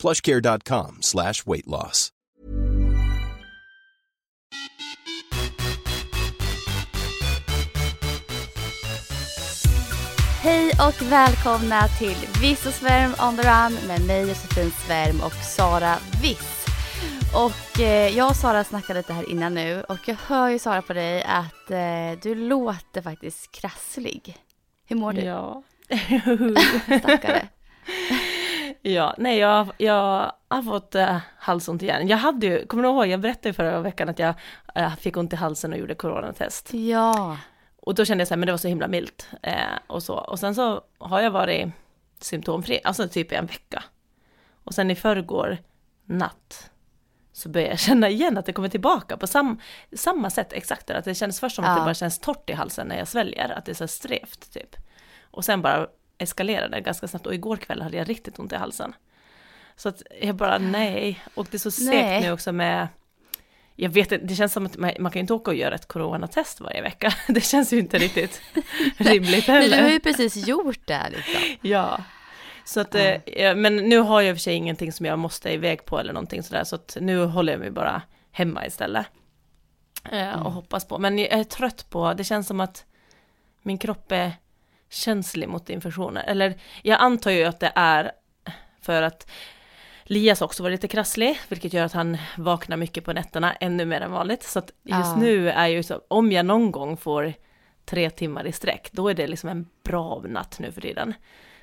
plushcare.com slash weight loss. Hej och välkomna till Viss och Svärm on the run med mig Josefin Svärm och Sara Viss. Och eh, jag och Sara snackade lite här innan nu och jag hör ju Sara på dig att eh, du låter faktiskt krasslig. Hur mår du? Ja. Stackare. ja, nej jag, jag har fått äh, halsont igen. Jag hade ju, kommer du ihåg, jag berättade ju förra veckan att jag äh, fick ont i halsen och gjorde coronatest. Ja. Och då kände jag så här, men det var så himla milt eh, och så. Och sen så har jag varit symptomfri, alltså typ i en vecka. Och sen i förrgår natt så började jag känna igen att det kommer tillbaka på sam, samma sätt exakt. Att det känns först som att det Ja. bara känns torrt i halsen när jag sväljer, att det är så här strevt typ. Och sen bara eskalerade ganska snabbt och igår kväll hade jag riktigt ont i halsen. Så att jag bara nej, och det är så segt nu också med jag vet inte, det känns som att man, man kan ju inte åka och göra ett coronatest varje vecka. Det känns ju inte riktigt rimligt Men heller. du har ju precis gjort det liksom. Ja. Så att, eh, ja, men nu har jag i och för sig ingenting som jag måste iväg på eller någonting sådär, så att nu håller jag mig bara hemma istället. Eh, Mm. och hoppas på, men jag är trött på, det känns som att min kropp är känslig mot infektioner. Eller jag antar ju att det är för att Lias också var lite krasslig, vilket gör att han vaknar mycket på nätterna, ännu mer än vanligt. Så att just Ja. nu är ju så, om jag någon gång får tre timmar i sträck, då är det liksom en bra natt nu för tiden.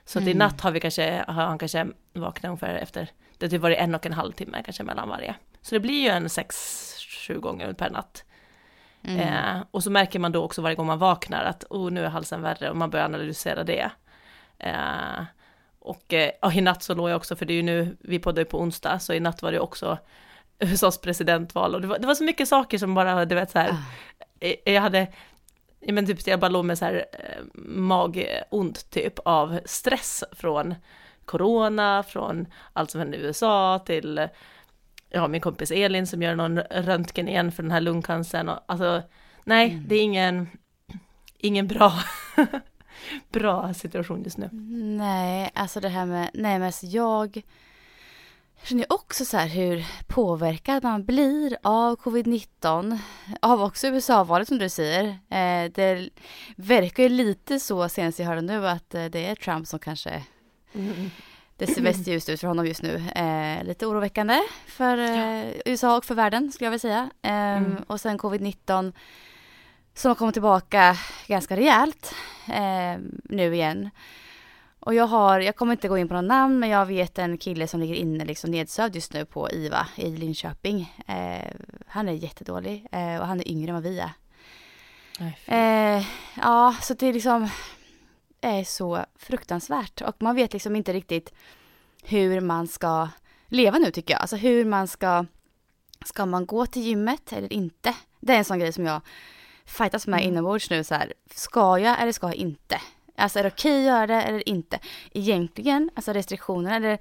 Så att i Mm. natt har vi kanske, har han kanske vaknat ungefär efter, det har typ varit en och en halv timme kanske mellan varje. Så det blir ju en sex, sju gånger per natt. Mm. Eh, och så märker man då också varje gång man vaknar att oh, nu är halsen värre och man börjar analysera det. Eh, och eh, i natt så låg jag också, för det är ju nu, vi poddar ju på onsdag, så i natt var det också USAs presidentval och det var, det var så mycket saker som bara, du vet så här, Ah. eh, jag hade, ja, men typ jag bara låg med så här eh, magont typ av stress från corona, från allt som hände i USA till eh, ja, min kompis Elin som gör någon röntgen igen för den här lungcancern och alltså nej, Mm. det är ingen, ingen bra, bra situation just nu. Nej, alltså det här med, nej men alltså jag känner ju också så här hur påverkad man blir av covid-19, av också USA-valet som du säger. Eh, det verkar ju lite så senast jag hörde nu att eh, det är Trump som kanske, Mm. Det ser bäst just ut för honom just nu. Eh, lite oroväckande för eh, USA och för världen skulle jag vilja säga. Ehm, Mm. Och sen covid-19 som kommer tillbaka ganska rejält eh, nu igen. Och jag har, jag kommer inte gå in på någon namn, men jag vet en kille som ligger inne liksom nedsövd just nu på IVA i Linköping. Eh, han är jättedålig eh, och han är yngre än vad vi är. Nej. Eh, ja, så det är liksom är så fruktansvärt och man vet liksom inte riktigt hur man ska leva nu tycker jag. Alltså hur man ska, ska man gå till gymmet eller inte? Det är en sån grej som jag fightas med Mm. inombords nu så här. Ska jag eller ska jag inte? Alltså är det okej att göra det eller inte? Egentligen, alltså restriktionerna eller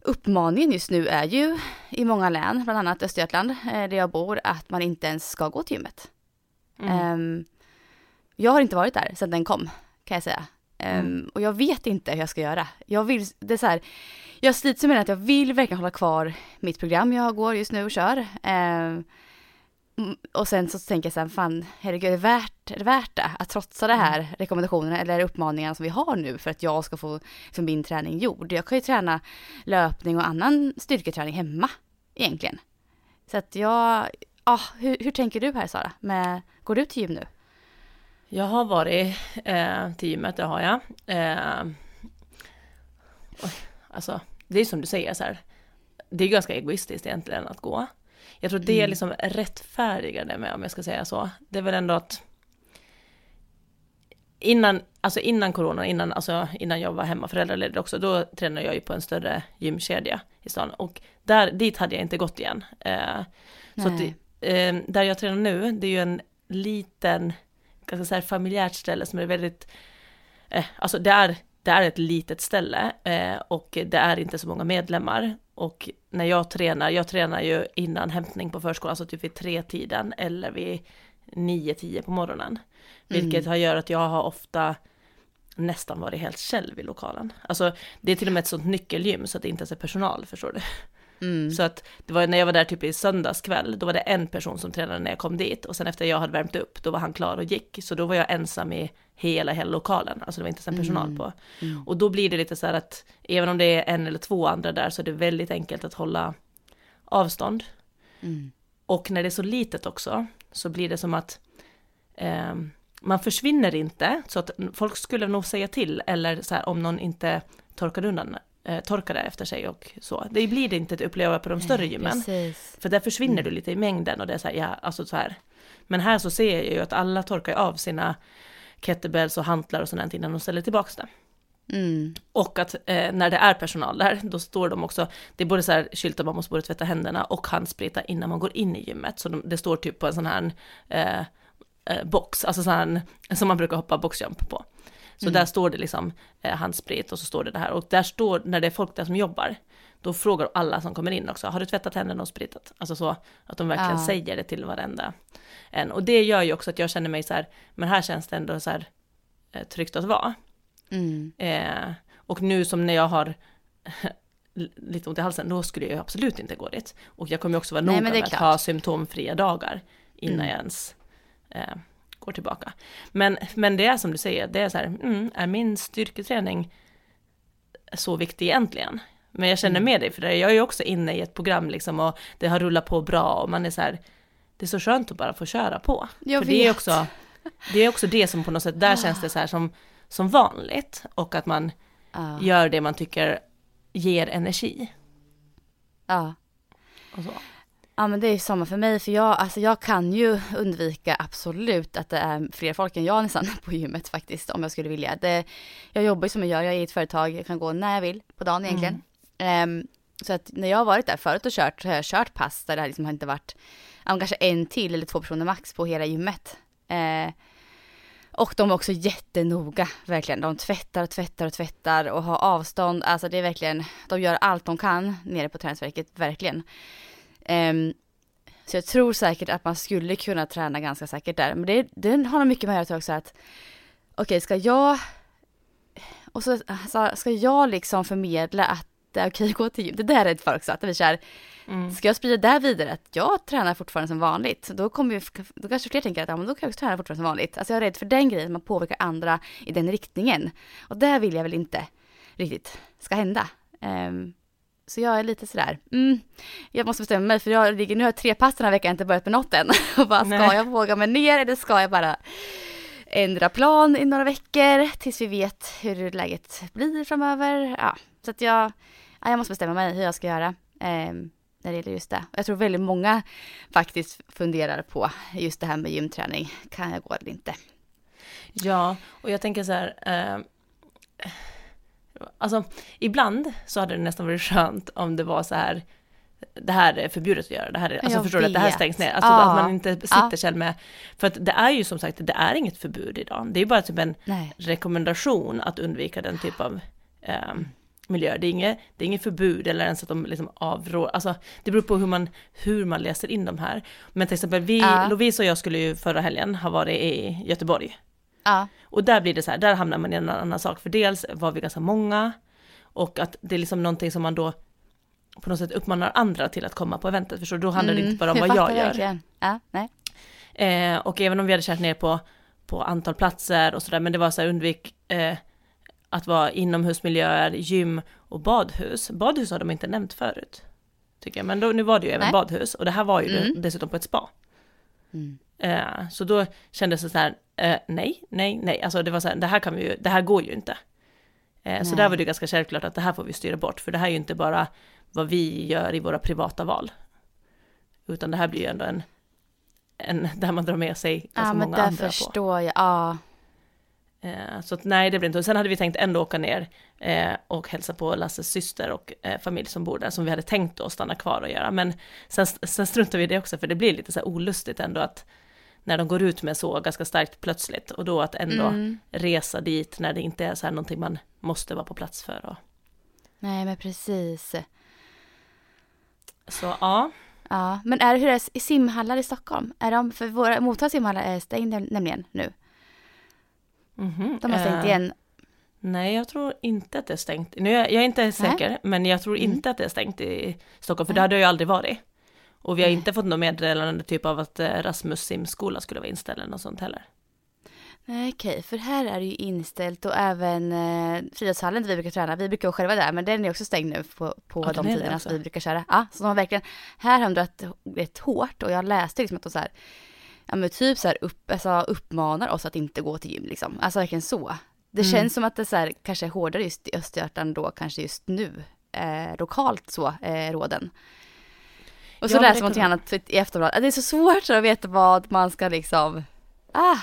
uppmaningen just nu är ju i många län, bland annat Östergötland, eh, där jag bor, att man inte ens ska gå till gymmet. Mm. Ehm, jag har inte varit där sedan den kom, kan jag säga. Ehm, Mm. Och jag vet inte hur jag ska göra. Jag vill, det är så här, jag slits med det att jag vill verkligen hålla kvar mitt program jag går just nu och kör. Mm, och sen så tänker jag så här, fan, herregud, är det värt, är det, värt det? Att trotsa de här rekommendationerna eller uppmaningarna som vi har nu för att jag ska få liksom, min träning gjord. Jag kan ju träna löpning och annan styrketräning hemma, egentligen. Så att jag, ah, hur, hur tänker du här Sara? Med, går du till gym nu? Jag har varit eh, till gymmet, det har jag. Eh, oj, alltså, det är som du säger så här. Det är ganska egoistiskt egentligen att gå. Jag tror det är Mm. liksom rättfärdigar det med, om jag ska säga så. Det är väl ändå att innan, alltså innan corona, innan, alltså innan jag var hemma föräldraledig också, då tränade jag ju på en större gymkedja i stan och där, dit hade jag inte gått igen. Eh, så att, eh, där jag tränar nu, det är ju en liten, ganska så här familjärt ställe som är väldigt, eh, alltså det är, det är ett litet ställe eh, och det är inte så många medlemmar och när jag tränar, jag tränar ju innan hämtning på förskolan, alltså typ vid tre tiden eller vid 9-10 på morgonen. Vilket mm. har gjort att jag har ofta nästan varit helt själv i lokalen. Alltså det är till och med ett sånt nyckelgym så att det inte ens är personal, förstår du? Mm. Så att det var när jag var där typ i söndags kväll, då var det en person som tränade när jag kom dit och sen efter jag hade värmt upp, då var han klar och gick. Så då var jag ensam i hela, hela lokalen, alltså det var inte ens personal mm. på. Mm. Och då blir det lite så här att även om det är en eller två andra där så är det väldigt enkelt att hålla avstånd. Mm. Och när det är så litet också, så blir det som att eh, man försvinner inte, så att folk skulle nog säga till, eller så här, om någon inte torkar undan eh, torkade efter sig och så. Det blir det inte att uppleva på de större gymmen. Precis. För där försvinner mm. du lite i mängden och det är så här, ja, alltså så här. Men här så ser jag ju att alla torkar av sina kettlebells och hantlar och sånt innan de ställer tillbaka det. Mm. Och att eh, när det är personal där, då står de också, det är både så här skyltar man måste både tvätta händerna och handsprita innan man går in i gymmet. Så de, det står typ på en sån här eh, eh, box, alltså sån här, som man brukar hoppa boxjump på. Så mm. där står det liksom eh, handsprit och så står det det här. Och där står, när det är folk där som jobbar, då frågar alla som kommer in också, har du tvättat händerna och spritat? Alltså så, att de verkligen ja. säger det till varenda en. Och det gör ju också att jag känner mig så här, men här känns det ändå så här eh, tryggt att vara. Mm. Eh, och nu som när jag har lite ont i halsen, då skulle jag absolut inte gå dit. Och jag kommer också vara noga med att ha symptomfria dagar innan mm. jag ens eh, går tillbaka. Men, men det är som du säger, det är så här, mm, är min styrketräning så viktig egentligen? Men jag känner mm. med dig, för jag är ju också inne i ett program liksom och det har rullat på bra och man är så här, det är så skönt att bara få köra på. Jag för vet. det är också det är också det som på något sätt, där känns det så här som, som vanligt och att man ah. gör det man tycker ger energi. Ja. Och så. Ja men det är samma för mig för jag, alltså jag kan ju undvika absolut att det är fler folk än jag nästan på gymmet faktiskt om jag skulle vilja. Det, jag jobbar ju som jag gör, jag är i ett företag, jag kan gå när jag vill på dagen egentligen. Mm. Um, så att när jag har varit där förut och kört så har jag kört pass där det liksom har inte varit, um, kanske en till eller två personer max på hela gymmet. Uh, och de är också jättenoga, verkligen. De tvättar och tvättar och tvättar och har avstånd. Alltså det är verkligen, de gör allt de kan nere på träningsverket, verkligen. Um, så jag tror säkert att man skulle kunna träna ganska säkert där. Men det, det har nog mycket med att göra också att, okej okay, ska jag, och så alltså, ska jag liksom förmedla att det är okej att gå till gym. Det där är rädd för också, att vi kör, mm. ska jag sprida det vidare att jag tränar fortfarande som vanligt, då kommer ju, då kanske fler tänker att ja men då kan jag också träna fortfarande som vanligt. Alltså jag är rädd för den grejen, att man påverkar andra i den riktningen. Och det vill jag väl inte riktigt ska hända. Um, så jag är lite sådär, mm, jag måste bestämma mig för jag ligger, nu har jag tre pass den här veckan, jag har inte börjat med något än. Och bara, ska Nej. jag våga mig ner eller ska jag bara ändra plan i några veckor tills vi vet hur läget blir framöver. Ja, så att jag, ja, jag måste bestämma mig hur jag ska göra eh, när det gäller just det. Jag tror väldigt många faktiskt funderar på just det här med gymträning. Kan jag gå eller inte? Ja, och jag tänker så här, eh Alltså, ibland så hade det nästan varit skönt om det var så här, det här är förbjudet att göra, det här är, alltså jag förstår du att det här stängs ner, alltså ja. att man inte sitter själv med, för att det är ju som sagt, det är inget förbud idag, det är bara typ en Nej. rekommendation att undvika den typ av um, miljöer. Det är, inget, det är inget förbud eller ens att de liksom avrår, alltså det beror på hur man, hur man läser in de här. Men till exempel vi, ja. Lovisa och jag skulle ju förra helgen ha varit i Göteborg Ja. Och där blir det så här, där hamnar man i en annan sak, för dels var vi ganska många och att det är liksom någonting som man då på något sätt uppmanar andra till att komma på eventet, förstår du? Då handlar det mm, inte bara om vad jag gör. Ja, nej. Eh, och även om vi hade kört ner på, på antal platser och sådär, men det var så här undvik eh, att vara inomhusmiljöer, gym och badhus. Badhus har de inte nämnt förut, tycker jag, men då, nu var det ju även nej. badhus och det här var ju mm. dessutom på ett spa. Mm. Eh, så då kändes det så här, eh, nej, nej, nej, alltså det var så här, det här kan vi ju, det här går ju inte. Eh, så där var det ganska självklart att det här får vi styra bort, för det här är ju inte bara vad vi gör i våra privata val. Utan det här blir ju ändå en, en där man drar med sig ganska ja, många andra på. Ja, men det förstår jag, ja. Eh, så att, nej, det blir inte. Och sen hade vi tänkt ändå åka ner eh, och hälsa på Lasses syster och eh, familj som bor där, som vi hade tänkt att stanna kvar och göra. Men sen, sen struntar vi i det också, för det blir lite så här olustigt ändå att när de går ut med så ganska starkt plötsligt och då att ändå Mm. resa dit när det inte är så här någonting man måste vara på plats för. Och, Nej men precis. så ja, Ja, men är, hur är det i simhallar i Stockholm? Är de, för våra Motala simhallar är stängda nämligen nu. mhm. De har stängt Eh, igen. Nej, jag tror inte att det är stängt. Nu, är jag jag är inte säker, men jag tror Mm. inte att det är stängt i Stockholm, för det Nej. hade jag ju aldrig varit. Och vi har Nej. inte fått något meddelande typ av att eh, Rasmus simskola skulle vara inställd eller något sånt heller. Nej okej, för här är det ju inställt och även eh, friidrottshallen där vi brukar träna. Vi brukar vara själva där men den är också stängd nu på, på Ja, de tiderna som vi brukar köra. Ja, så de har verkligen, här har de dragit rätt hårt och jag läste liksom att de så här, ja men typ så här upp, alltså uppmanar oss att inte gå till gym liksom. Alltså verkligen så. Det Mm. känns som att det så här, kanske är hårdare just i Östergötland då kanske just nu. Eh, lokalt så, eh, råden. Och så Ja, läser man kan- annat i efterhand. Det är så svårt att veta vad man ska liksom, ah.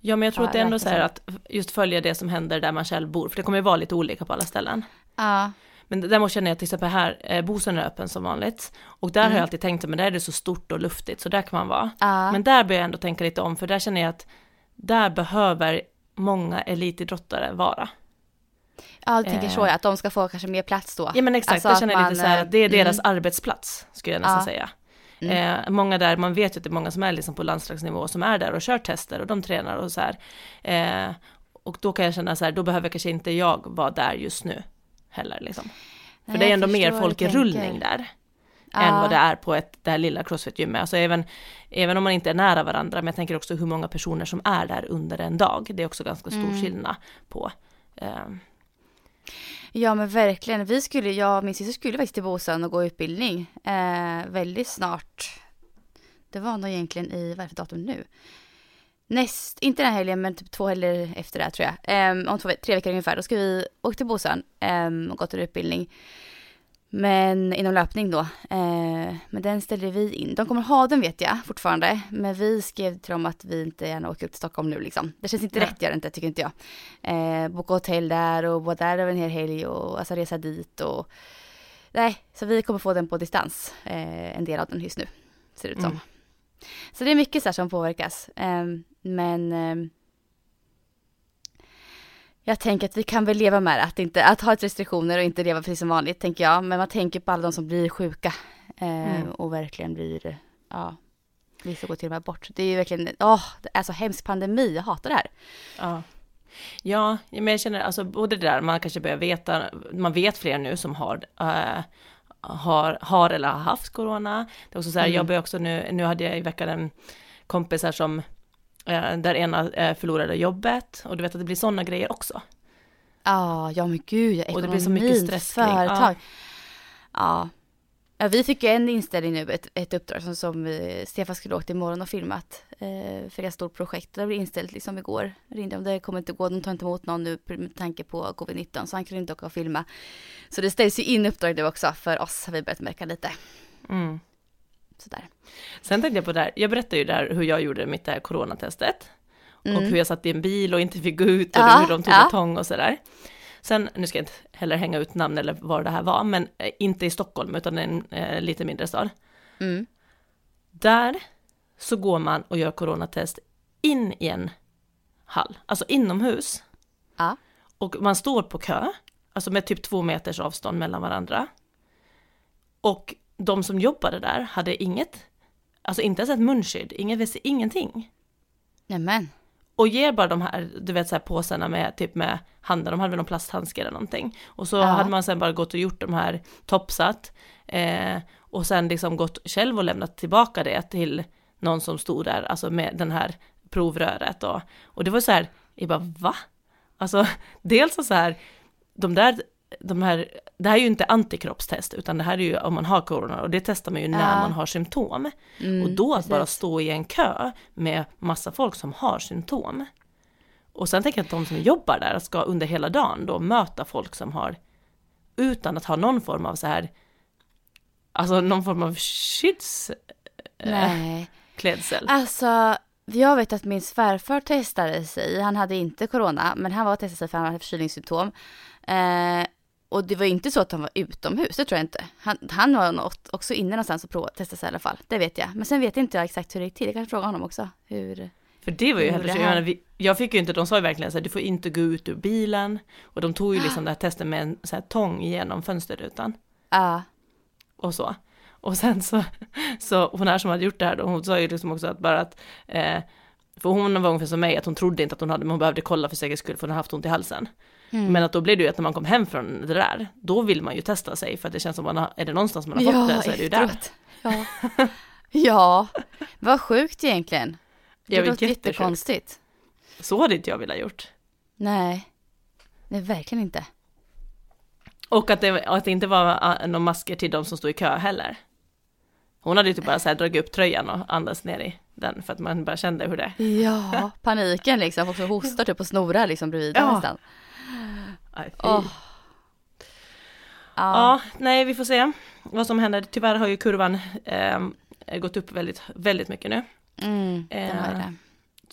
Ja, men jag tror Ja, att det är ändå så här att just följa det som händer där man själv bor, för det kommer ju vara lite olika på alla ställen. Ja, Men däremot känner jag till exempel här, eh, Bosön är öppen som vanligt. Och där har Mm. jag alltid tänkt, men där är det så stort och luftigt, så där kan man vara. ja. Men där börjar jag ändå tänka lite om, för där känner jag att där behöver många elitidrottare vara. Ja, du tänker Eh. så ja, att de ska få kanske mer plats då. Ja men exakt, Alltså jag känner man, lite så här eh, att det är deras mm. arbetsplats, skulle jag nästan Ja. säga. Mm. Eh, många där, man vet ju att det är många som är liksom på landslagsnivå som är där och kör tester och de tränar och så här. Eh, och då kan jag känna så här, då behöver kanske inte jag vara där just nu heller liksom. För Nej, det är ändå mer folk i rullning där. Ja. än vad det är på ett, det här lilla crossfit-gymmet. Alltså även, även om man inte är nära varandra, men jag tänker också hur många personer som är där under en dag. Det är också ganska stor Mm. skillnad på. Eh, Ja men verkligen, vi skulle, jag och min syster skulle faktiskt till Bosön och gå utbildning eh, väldigt snart. Det var nog egentligen i, vad är det för datum nu? Näst, inte den här helgen men typ två helger efter det här, tror jag. Eh, om två, tre veckor ungefär, då ska vi åka till Bosön eh, och gå till utbildning. Men inom löpning då. Eh, men den ställde vi in. De kommer ha den vet jag fortfarande. Men vi skrev till dem att vi inte gärna åker upp till Stockholm nu liksom. Det känns inte Nej. rätt gör det inte tycker inte jag. Eh, boka hotell där och vara där över en hel helg och alltså resa dit och Nej, så vi kommer få den på distans. Eh, en del av den just nu. Ser det ut som. Mm. Så det är mycket så här som påverkas. Ehm, men ehm, jag tänker att vi kan väl leva med det. Att, inte, att ha ett restriktioner och inte leva precis som vanligt tänker jag. Men man tänker på alla de som blir sjuka. eh, Mm. Och verkligen blir, ja, vissa går till och med bort. Det är ju verkligen, åh, det är så hemsk pandemi. Jag hatar det här. Ja. Ja, men jag känner alltså både det där, man kanske börjar veta, man vet fler nu som har, eh, har, har eller har haft corona. Det är också så här, Mm. jag börjar också nu, nu hade jag i veckan en kompis här som, där ena eh, förlorade jobbet, och du vet att det blir sådana grejer också. Ja, ja men gud, ja, Och det blir så mycket stress företag. Ja. ja. vi fick ju en inställning nu, ett, ett uppdrag som, som eh, Stefan skulle åkt imorgon och filmat eh, för ett stort projekt. Det blev inställt liksom igår. Ringde om det kommer inte gå, de tar inte emot någon nu med tanke på covid-19 så han kunde inte åka och filma. Så det ställs ju in uppdrag nu också för oss har vi börjat märka lite. Mm. Sådär. Sen tänkte jag på det här, jag berättade ju där hur jag gjorde mitt det här coronatestet. Mm. Och hur jag satt i en bil och inte fick gå ut och Ja, hur de tog ja. betong och sådär. Sen, nu ska jag inte heller hänga ut namn eller var det här var, men eh, inte i Stockholm utan en eh, lite mindre stad. Mm. Där så går man och gör coronatest in i en hall, alltså inomhus. Ja. Och man står på kö, alltså med typ två meters avstånd mellan varandra. Och de som jobbade där hade inget, alltså inte ens ett munskydd, inget, väst- ingenting. Nämen. Och ger bara de här, du vet så här påsarna med typ med handen, de hade väl någon plasthandske eller någonting. Och så Ja. hade man sen bara gått och gjort de här topsat. Eh, och sen liksom gått själv och lämnat tillbaka det till någon som stod där, alltså med den här provröret och, och det var så här, jag bara va? Alltså dels så här, de där, de här, det här är ju inte antikroppstest utan det här är ju om man har corona och det testar man ju när Ja. man har symptom. Mm, Och då att bara precis. stå i en kö med massa folk som har symptom. Och sen tänker jag att de som jobbar där ska under hela dagen då möta folk som har, utan att ha någon form av så här, alltså någon form av skyddsklädsel. Nej. klädsel. Alltså, Jag vet att min svärfar testade sig, han hade inte corona, men han var och testade sig för han hade förkylningssymptom. Eh, och det var inte så att han var utomhus, det tror jag inte. Han, han var också inne någonstans och provade, testade sig i alla fall, det vet jag. Men sen vet inte jag exakt hur det gick till, jag kan fråga honom också. Hur... För det var ju det så, jag, fick ju inte, de sa ju verkligen så här, du får inte gå ut ur bilen. Och de tog ju Ah. liksom det här testet med en så här tång genom fönsterrutan. Ja, och så. Och sen så, så hon här som hade gjort det här då, hon sa ju liksom också att bara att, eh, för hon var ungefär som mig, att hon trodde inte att hon hade, men hon behövde kolla för säkerhets skull, för hon hade haft ont i halsen. Mm. Men att då blev det ju att när man kom hem från det där, då vill man ju testa sig, för att det känns som man har, är det någonstans man har fått det så är det ju där. Ja. ja, vad sjukt egentligen. Det Jag låter jättekonstigt. Så hade inte jag velat gjort. Nej, nej verkligen inte. Och att det, att det inte var några masker till de som stod i kö heller. Hon hade ju typ bara så här dragit upp tröjan och andats ner i den, för att man bara kände hur det... Ja, paniken liksom. Också hostar typ och snorar liksom bredvid Ja. nästan. Fy. Åh. Ja. Nej vi får se vad som händer. Tyvärr har ju kurvan eh, gått upp väldigt, väldigt mycket nu. Mm, den har Eh, det.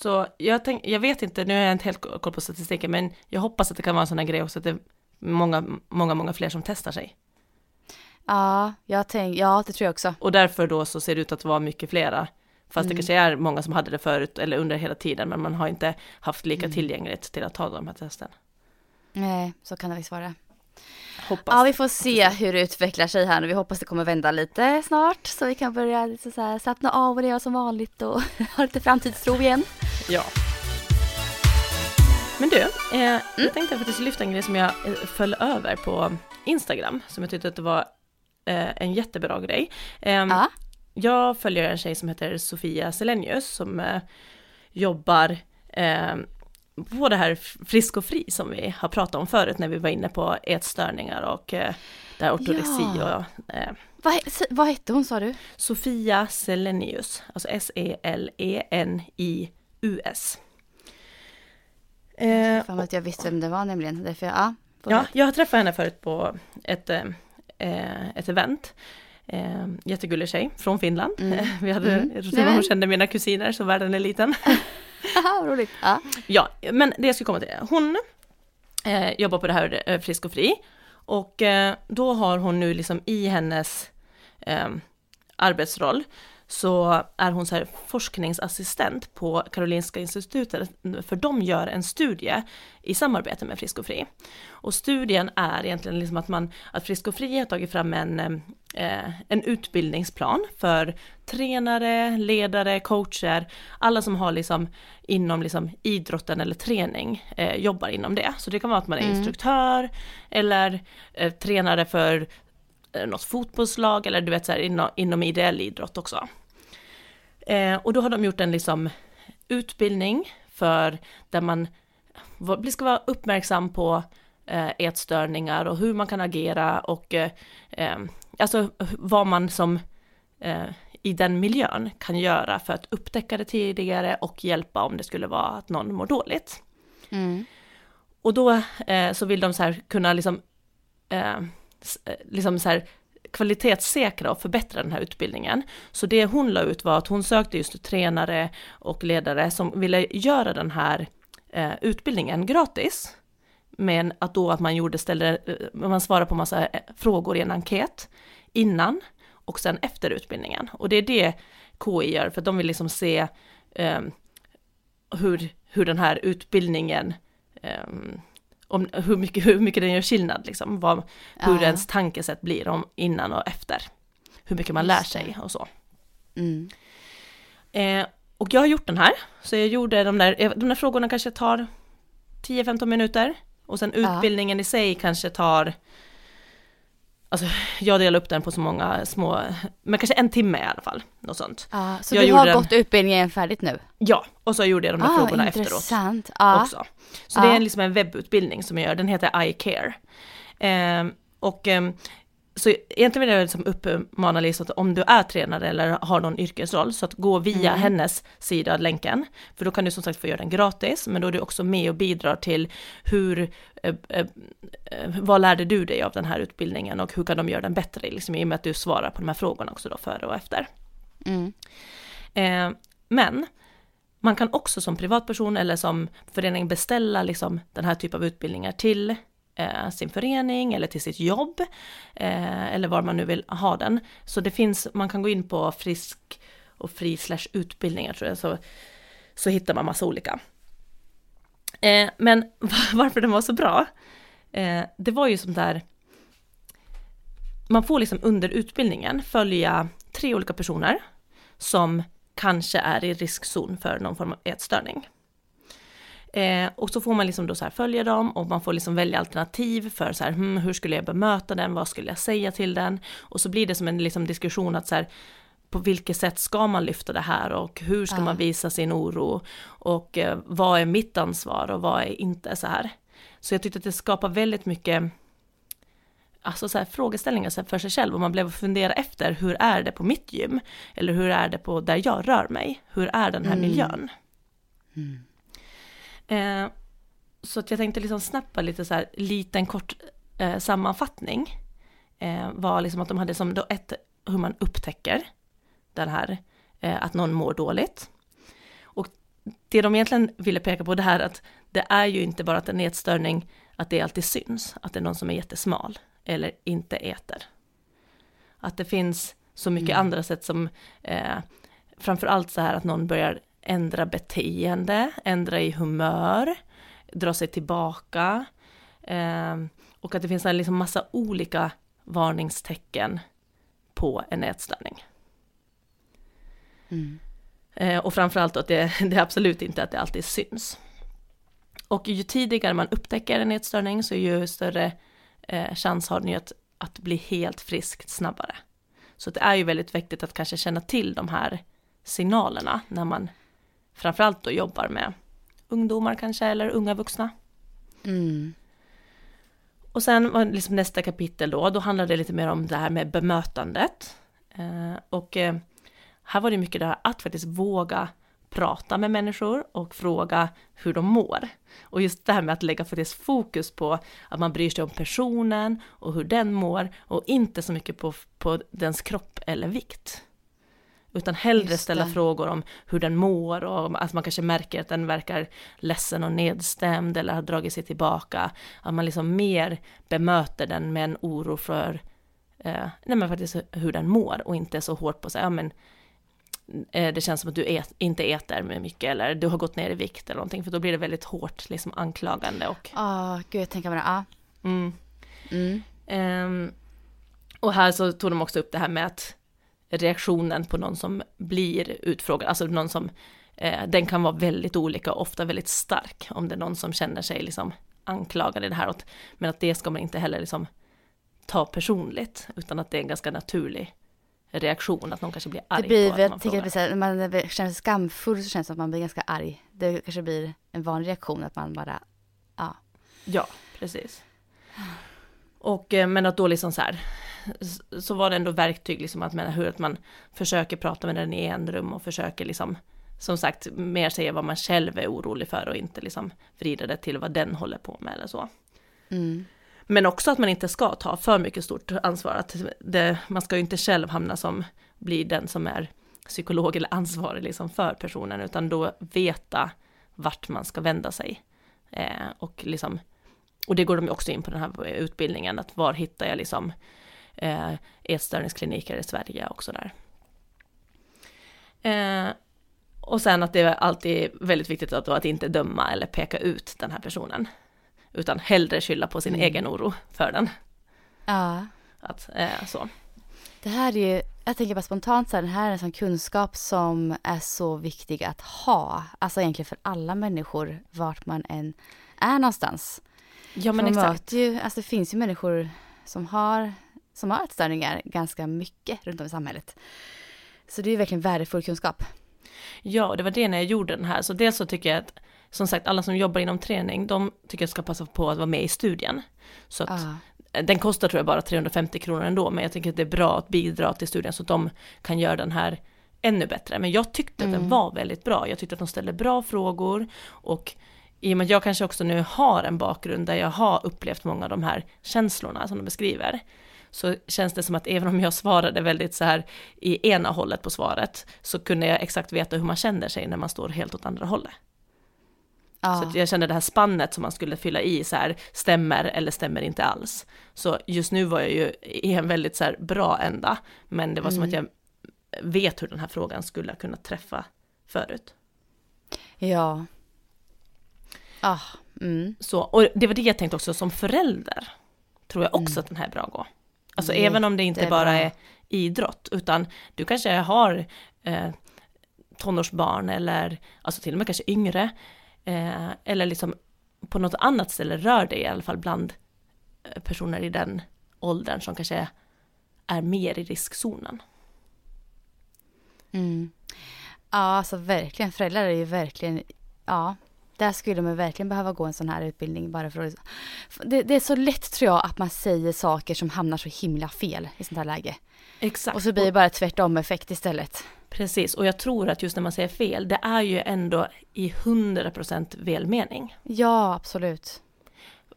Så jag, tänk, jag vet inte, nu har jag inte helt koll på statistiken, men jag hoppas att det kan vara en sån här grej också, att det är många, många, många fler som testar sig. Ja, jag tänk, ja, det tror jag också. Och därför då så ser det ut att vara mycket flera. Fast det Mm. kanske är många som hade det förut, eller under hela tiden, men man har inte haft lika Mm. tillgängligt till att ta de här testen. Nej, så kan det visst vara. Hoppas. Ja, vi får se hur det utvecklar sig här nu. Vi hoppas det kommer vända lite snart så vi kan börja lite så här, slappna av och leva som vanligt och ha lite framtidstro igen. Ja. Men du, eh, Mm. jag tänkte faktiskt lyfta en grej som jag eh, föll över på Instagram, som jag tyckte att det var eh, en jättebra grej. Ehm, Ja. Jag följer en tjej som heter Sofia Selenius som eh, jobbar eh, på det här Frisk och Fri som vi har pratat om förut när vi var inne på ätstörningar och eh, det här ortorexi Ja. och eh, Vad, vad hette hon sa du? Sofia Selenius, alltså E S-E-L-E-N-I-U-S. Eh, Fan att jag visste vem det var nämligen. Därför jag, ja. Ja, jag har träffat henne förut på ett, eh, eh, ett event. Eh, jättegullig tjej från Finland. Mm. Vi hade, Mm. hon kände mina kusiner så världen är liten. Haha, roligt. Ja. Ja, men det jag skulle komma till, hon eh, jobbar på det här eh, Frisk och Fri. Och eh, då har hon nu liksom i hennes eh, arbetsroll så är hon så här forskningsassistent på Karolinska institutet, för de gör en studie i samarbete med Frisk och Fri. Och studien är egentligen liksom att man, att Frisk och Fri har tagit fram en, eh, en utbildningsplan för tränare, ledare, coacher, alla som har liksom inom liksom idrotten eller träning eh, jobbar inom det. Så det kan vara att man är Mm. instruktör eller eh, tränare för eh, något fotbollslag eller du vet så här inom, inom ideell idrott också. Eh, och då har de gjort en liksom utbildning för där man ska vara uppmärksam på eh, ätstörningar och hur man kan agera och eh, eh, alltså vad man som eh, i den miljön kan göra för att upptäcka det tidigare och hjälpa om det skulle vara att någon mår dåligt. Mm. Och då eh, så vill de så här kunna liksom, eh, eh, liksom så här kvalitetssäkra och förbättra den här utbildningen. Så det hon la ut var att hon sökte just tränare och ledare som ville göra den här eh, utbildningen gratis. Men att då att man gjorde, ställde, eh, man svarade på massa eh, frågor i en enkät innan och sen efter utbildningen. Och det är det KI gör, för att de vill liksom se eh, hur, hur den här utbildningen eh, om hur mycket, hur mycket den gör skillnad, liksom, vad, hur Ja. ens tankesätt blir om innan och efter. Hur mycket man lär sig och så. Mm. Eh, och jag har gjort den här, så jag gjorde de där, eh, de där frågorna kanske tar 10-15 minuter. Och sen Ja. utbildningen i sig kanske tar, alltså jag delar upp den på så många små, men kanske en timme i alla fall, något sånt. Ja, så Jag du har den- gått utbildningen färdigt nu? Ja, och så gjorde jag de där frågorna efteråt. Ah, intressant. Också. Så det är liksom en webbutbildning som jag gör, den heter iCare. Ehm, och ehm, så egentligen vill jag liksom uppmana Lisa att om du är tränare eller har någon yrkesroll, så att gå via Mm. hennes sida, länken, för då kan du som sagt få göra den gratis, men då är du också med och bidrar till hur, eh, eh, eh, vad lärde du dig av den här utbildningen och hur kan de göra den bättre, liksom, i och med att du svarar på de här frågorna också då före och efter. Mm. Eh, men man kan också som privatperson eller som förening beställa liksom den här typen av utbildningar till eh, sin förening eller till sitt jobb eh, eller var man nu vill ha den. Så det finns, man kan gå in på frisk och fri slash utbildningar tror jag, så, så hittar man massa olika. Eh, men varför den var så bra, eh, det var ju som där, man får liksom under utbildningen följa tre olika personer som kanske är i riskzon för någon form av ätstörning. Eh, och så får man liksom då så här följa dem och man får liksom välja alternativ för så här, hmm, hur skulle jag bemöta den, vad skulle jag säga till den? Och så blir det som en liksom diskussion att så här, på vilket sätt ska man lyfta det här och hur ska ja. man visa sin oro och eh, vad är mitt ansvar och vad är inte så här. Så jag tyckte att det skapar väldigt mycket alltså så här, frågeställningar för sig själv och man blev fundera efter hur är det på mitt gym? Eller hur är det på där jag rör mig? Hur är den här mm. miljön? Mm. Eh, så att jag tänkte liksom snappa lite så här liten kort eh, sammanfattning. Eh, var liksom att de hade som då ett hur man upptäcker den här eh, att någon mår dåligt. Och det de egentligen ville peka på det här att det är ju inte bara att en ätstörning, att det alltid syns, att det är någon som är jättesmal eller inte äter. Att det finns så mycket mm. andra sätt som eh, framförallt så här att någon börjar ändra beteende, ändra i humör, dra sig tillbaka. Eh, och att det finns en liksom massa olika varningstecken på en ätstörning. Mm. Eh, och framförallt att det, det är absolut inte att det alltid syns. Och ju tidigare man upptäcker en ätstörning så ju större eh, chans har ju att, att bli helt friskt snabbare. Så det är ju väldigt viktigt att kanske känna till de här signalerna när man framförallt då jobbar med ungdomar kanske eller unga vuxna. Mm. Och sen var liksom nästa kapitel då, då handlade det lite mer om det här med bemötandet. Eh, och eh, här var det mycket det här att faktiskt våga prata med människor och fråga hur de mår. Och just det här med att lägga faktiskt fokus på att man bryr sig om personen och hur den mår och inte så mycket på, på dens kropp eller vikt. Utan hellre ställa frågor om hur den mår och att man kanske märker att den verkar ledsen och nedstämd eller har dragit sig tillbaka. Att man liksom mer bemöter den med en oro för eh, nej men faktiskt hur den mår och inte så hårt på sig, ja men eh, det känns som att du ät, inte äter med mycket eller du har gått ner i vikt eller någonting för då blir det väldigt hårt liksom anklagande och... Ja, oh, gud jag tänker på det, ja. Mm. Mm. Um, och här så tog de också upp det här med att reaktionen på någon som blir utfrågad, alltså någon som, eh, den kan vara väldigt olika och ofta väldigt stark om det är någon som känner sig liksom anklagad i det här, men att det ska man inte heller liksom ta personligt, utan att det är en ganska naturlig reaktion, att någon kanske blir arg det blir, på att man frågar. När man känner sig skamfull så känns det som att man blir ganska arg. Det kanske blir en vanlig reaktion att man bara, ja. Ja, precis. Och, eh, men att då liksom så här, så var det ändå verktyg liksom att, men, hur att man försöker prata med den i en rum och försöker liksom, som sagt, mer säga vad man själv är orolig för och inte liksom vrida det till vad den håller på med eller så. Mm. Men också att man inte ska ta för mycket stort ansvar, att det, man ska ju inte själv hamna som, blir den som är psykolog eller ansvarig liksom för personen, utan då veta vart man ska vända sig. Eh, och liksom, och det går de också in på den här utbildningen, att var hittar jag liksom eh, ätstörningskliniker i Sverige och sådär. Eh, och sen att det är alltid väldigt viktigt att, att inte döma eller peka ut den här personen. Utan hellre skylla på sin mm. egen oro för den. Ja. Att, eh, så. Det här är ju, jag tänker bara spontant så här, det här är en sån kunskap som är så viktig att ha. Alltså egentligen för alla människor, vart man än är någonstans. Ja men exakt. Ju, alltså det finns ju människor som har, som har ätstörningar ganska mycket runt om i samhället. Så det är verkligen värdefull kunskap. Ja, det var det när jag gjorde den här. Så dels så tycker jag att som sagt, alla som jobbar inom träning, de tycker jag ska passa på att vara med i studien. Så att ah. Den kostar tror jag bara 350 kronor ändå, men jag tycker att det är bra att bidra till studien så att de kan göra den här ännu bättre. Men jag tyckte mm. att den mm. var väldigt bra. Jag tyckte att de ställde bra frågor och i och med att jag kanske också nu har en bakgrund där jag har upplevt många av de här känslorna som de beskriver, så känns det som att även om jag svarade väldigt så här i ena hållet på svaret, så kunde jag exakt veta hur man känner sig när man står helt åt andra hållet. Ja. Så jag kände det här spannet som man skulle fylla i så här, stämmer eller stämmer inte alls. Så just nu var jag ju i en väldigt så här bra ända, men det var som att jag vet hur den här frågan skulle kunna träffa förut. Ja. Ah, mm. Så, och det var det jag tänkte också som förälder, tror jag också att den här är bra att gå. Alltså även om det inte Jättebra. bara är idrott, utan du kanske har eh, tonårsbarn eller alltså till och med kanske yngre, eh, eller liksom på något annat ställe rör dig i alla fall bland eh, personer i den åldern som kanske är mer i riskzonen. Mm. Ja, alltså verkligen. Föräldrar är ju verkligen, ja, där skulle man verkligen behöva gå en sån här utbildning bara för att... Det, det är så lätt tror jag att man säger saker som hamnar så himla fel i sånt här läge. Exakt. Och så blir det bara tvärtom effekt istället. Precis, och jag tror att just när man säger fel, det är ju ändå i 100% välmening. Ja, absolut.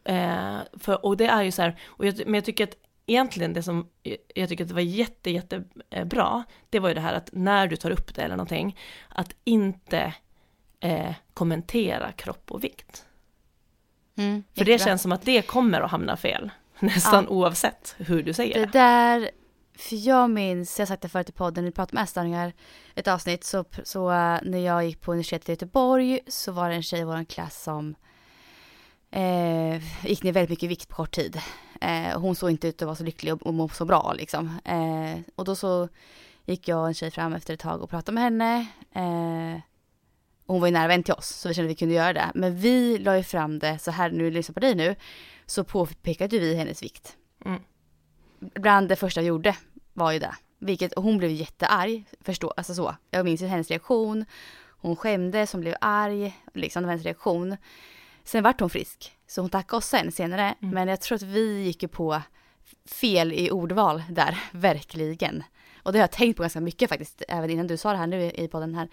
Eh, för, och det är ju så här, och jag, men jag tycker att egentligen det som jag tycker att det var jätte, jättebra, det var ju det här att när du tar upp det eller någonting, att inte eh, kommentera kropp och vikt. Mm, För det känns som att det kommer att hamna fel, nästan oavsett hur du säger Det där, för jag minns, jag har sagt det förut i podden, vi pratade om ätstörningar, ett avsnitt, så, så eh, när jag gick på universitetet i Göteborg så var det en tjej i vår klass som eh, gick ner väldigt mycket vikt på kort tid. Eh, hon såg inte ut att vara så lycklig och, och må så bra liksom. Eh, och då så gick jag och en tjej fram efter ett tag och pratade med henne. Hon var ju nära vän till oss så vi kände att vi kunde göra det. Men vi la ju fram det så här, nu lyssnar på dig nu, så påpekade vi hennes vikt Mm. bland det första jag gjorde var ju det. Vilket, och hon blev jättearg, förstå, alltså så. Jag minns ju hennes reaktion. Hon skämdes, hon blev arg, liksom det var hennes reaktion. Sen vart hon frisk, så hon tackade oss sen senare. Men jag tror att vi gick ju på fel i ordval där, verkligen. Och det har jag tänkt på ganska mycket faktiskt, även innan du sa det här nu i podden här.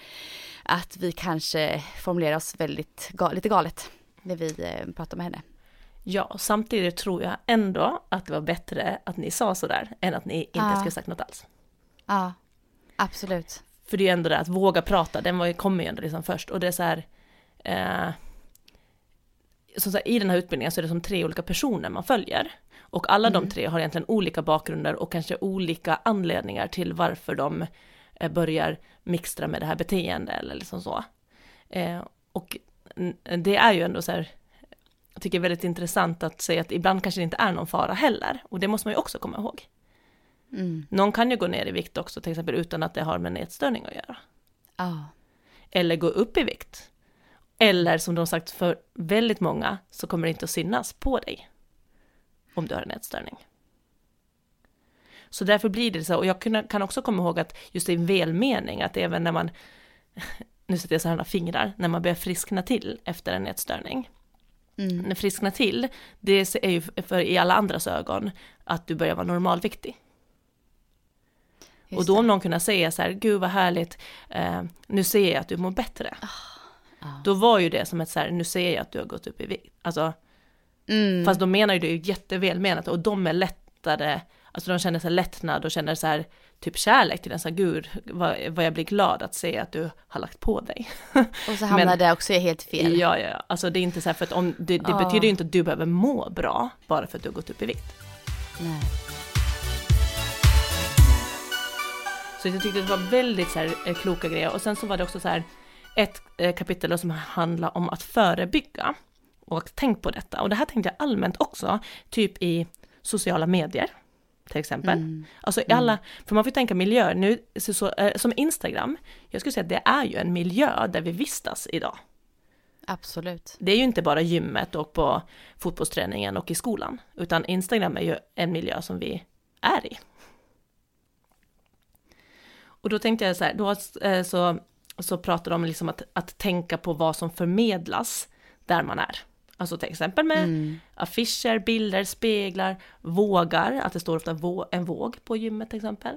Att vi kanske formulerar oss väldigt, lite galet när vi eh, pratar med henne. Ja, samtidigt tror jag ändå att det var bättre att ni sa sådär, än att ni inte Ja. skulle sagt något alls. Ja, absolut. För det är ju ändå det att våga prata, den var ju, kommer ju ändå liksom först. Och det är så här, eh, som sagt, i den här utbildningen så är det som tre olika personer man följer. Och alla de tre har egentligen olika bakgrunder och kanske olika anledningar till varför de eh, börjar mixtra med det här beteendet eller liksom så. Eh, och det är ju ändå så här, jag tycker väldigt intressant att säga att ibland kanske det inte är någon fara heller. Och det måste man ju också komma ihåg. Mm. Någon kan ju gå ner i vikt också till exempel utan att det har med en ätstörning att göra Ja. eller gå upp i vikt. Eller som de sagt för väldigt många så kommer det inte att synas på dig om du har en ätstörning. Så därför blir det så, och jag kan också komma ihåg att just i välmening, att även när man, nu sätter jag så här fingrar, när man börjar friskna till efter en ätstörning. Mm. När friskna till, det är ju för i alla andras ögon att du börjar vara normalviktig. Just och då om någon kunde säga så här, gud vad härligt, eh, nu ser jag att du mår bättre. Ja. Då var ju det som ett så här, nu ser jag att du har gått upp i vikt. Alltså, Mm. fast de menar ju det jättevälmenat och de är lättare, alltså de känner sig lättnad och känner så här, typ kärlek till den, så här, gud vad, vad jag blir glad att se att du har lagt på dig. Och så hamnar men- det också helt fel. Ja, ja, alltså det är inte så här för att om, det, det Ja. betyder ju inte att du behöver må bra bara för att du har gått upp i vikt. Nej. Så jag tyckte det var väldigt så här, eh, kloka grejer. Och sen så var det också så här ett eh, kapitel som handlar om att förebygga. Och tänk på detta. Och det här tänkte jag allmänt också, typ i sociala medier. Till exempel. Mm. Alltså i alla, för man får ju tänka miljö, nu, så, så, eh, som Instagram, jag skulle säga att det är ju en miljö där vi vistas idag. Absolut. Det är ju inte bara gymmet och på fotbollsträningen och i skolan, utan Instagram är ju en miljö som vi är i. Och då tänkte jag så här, då eh, så, så pratar de liksom att, att tänka på vad som förmedlas där man är. Alltså till exempel med Mm. affischer, bilder, speglar, vågar, att det står ofta en våg på gymmet till exempel.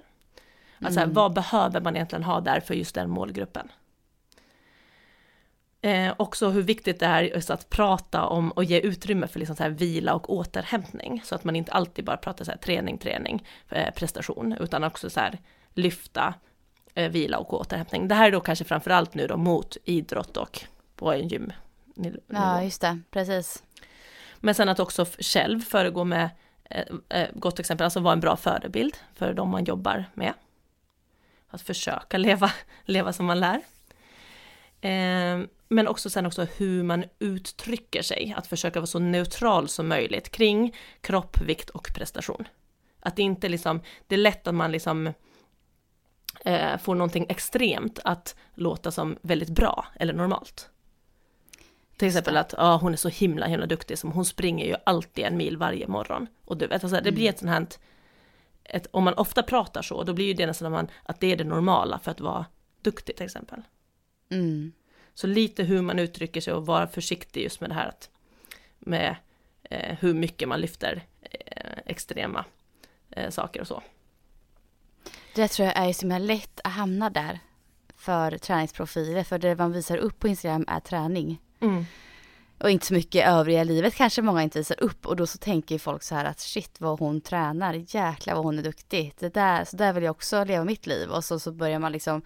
Alltså Mm. vad behöver man egentligen ha där för just den målgruppen? Eh, också hur viktigt det är just att prata om och ge utrymme för liksom så här vila och återhämtning. Så att man inte alltid bara pratar så här träning, träning, eh, prestation, utan också så här lyfta, eh, vila och återhämtning. Det här är då kanske framförallt nu då mot idrott och på en gym. Ja, just det, precis. Men sen att också själv föregå med eh, eh, gott exempel, alltså vara en bra förebild för de man jobbar med. Att försöka leva, leva som man lär. Eh, men också sen också hur man uttrycker sig, att försöka vara så neutral som möjligt kring kropp, vikt och prestation. Att det inte liksom, det är lätt att man liksom eh, får någonting extremt att låta som väldigt bra eller normalt. Till exempel att ja, hon är så himla himla duktig som hon springer ju alltid en mil varje morgon. Och du vet, alltså, det blir mm. ett sånt här, ett, om man ofta pratar så, då blir ju det nästan att, man, att det är det normala för att vara duktig till exempel. Mm. Så lite hur man uttrycker sig och vara försiktig just med det här att, med eh, hur mycket man lyfter eh, extrema eh, saker och så. Det tror jag är så himla lätt att hamna där för träningsprofiler, för det man visar upp på Instagram är träning. Mm. Och inte så mycket övriga livet kanske många inte visar upp och då så tänker folk så här att shit vad hon tränar, jäklar vad hon är duktig. Det där, så där vill jag också leva mitt liv och så, så börjar man liksom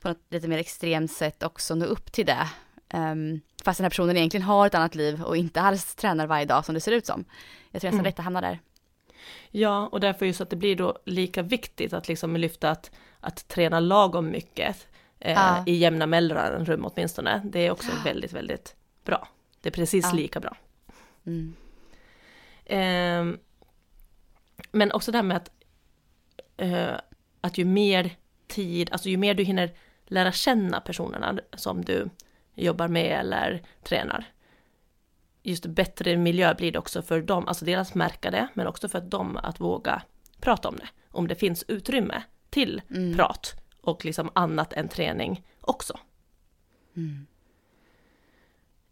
på något lite mer extremt sätt också nå upp till det. Um, fast den här personen egentligen har ett annat liv och inte alls tränar varje dag som det ser ut som. Jag tror nästan mm. lätt att hamna där. Ja, och därför just att det blir då lika viktigt att liksom lyfta att, att träna lagom mycket eh, ja. i jämna mellanrum åtminstone. Det är också väldigt, väldigt bra. Det är precis ja. lika bra. Mm. Eh, men också det här med att, eh, att ju mer tid, alltså ju mer du hinner lära känna personerna som du jobbar med eller tränar, just bättre miljö blir det också för dem, alltså deras märka det, men också för att de att våga prata om det. Om det finns utrymme till mm. prat och liksom annat än träning också. Mm.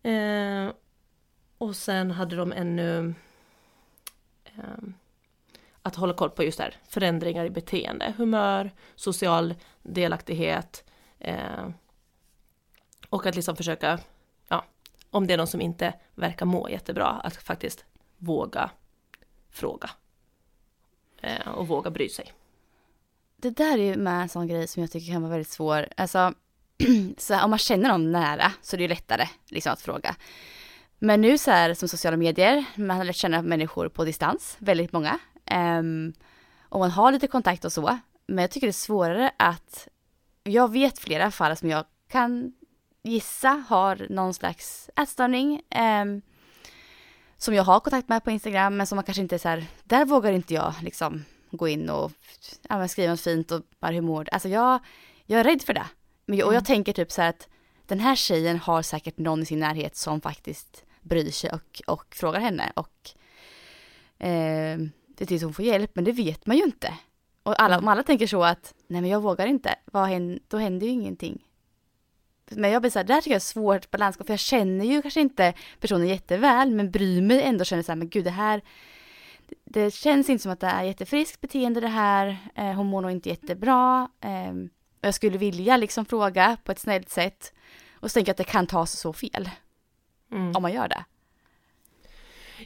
Eh, och sen hade de ännu eh, att hålla koll på just det här, förändringar i beteende, humör, social delaktighet eh, och att liksom försöka, ja, om det är någon som inte verkar må jättebra, att faktiskt våga fråga eh, och våga bry sig. Det där är ju med en sån grej som jag tycker kan vara väldigt svår, alltså så om man känner någon nära så är det ju lättare liksom att fråga. Men nu så här som sociala medier, man har lärt känna människor på distans, väldigt många. Um, och man har lite kontakt och så. Men jag tycker det är svårare att, jag vet flera fall som jag kan gissa har någon slags ätstörning. Um, som jag har kontakt med på Instagram men som man kanske inte är så här, där vågar inte jag liksom gå in och ja, skriva något fint och bara hur mår Alltså jag, jag är rädd för det. Men jag, och jag mm. tänker typ så här att den här tjejen har säkert någon i sin närhet som faktiskt bryr sig och, och frågar henne och eh, det är tills hon får hjälp, men det vet man ju inte. Och alla, om alla tänker så att, nej men jag vågar inte, vad händer, då händer ju ingenting. Men jag blir så här, det här tycker jag är svårt balansgång, för jag känner ju kanske inte personen jätteväl, men bryr mig ändå, känner så här, men gud det här, det känns inte som att det är jättefriskt beteende det här, eh, hon mår nog inte jättebra. Eh, jag skulle vilja liksom fråga på ett snällt sätt och så tänker jag att det kan tas så fel. Mm. Om man gör det.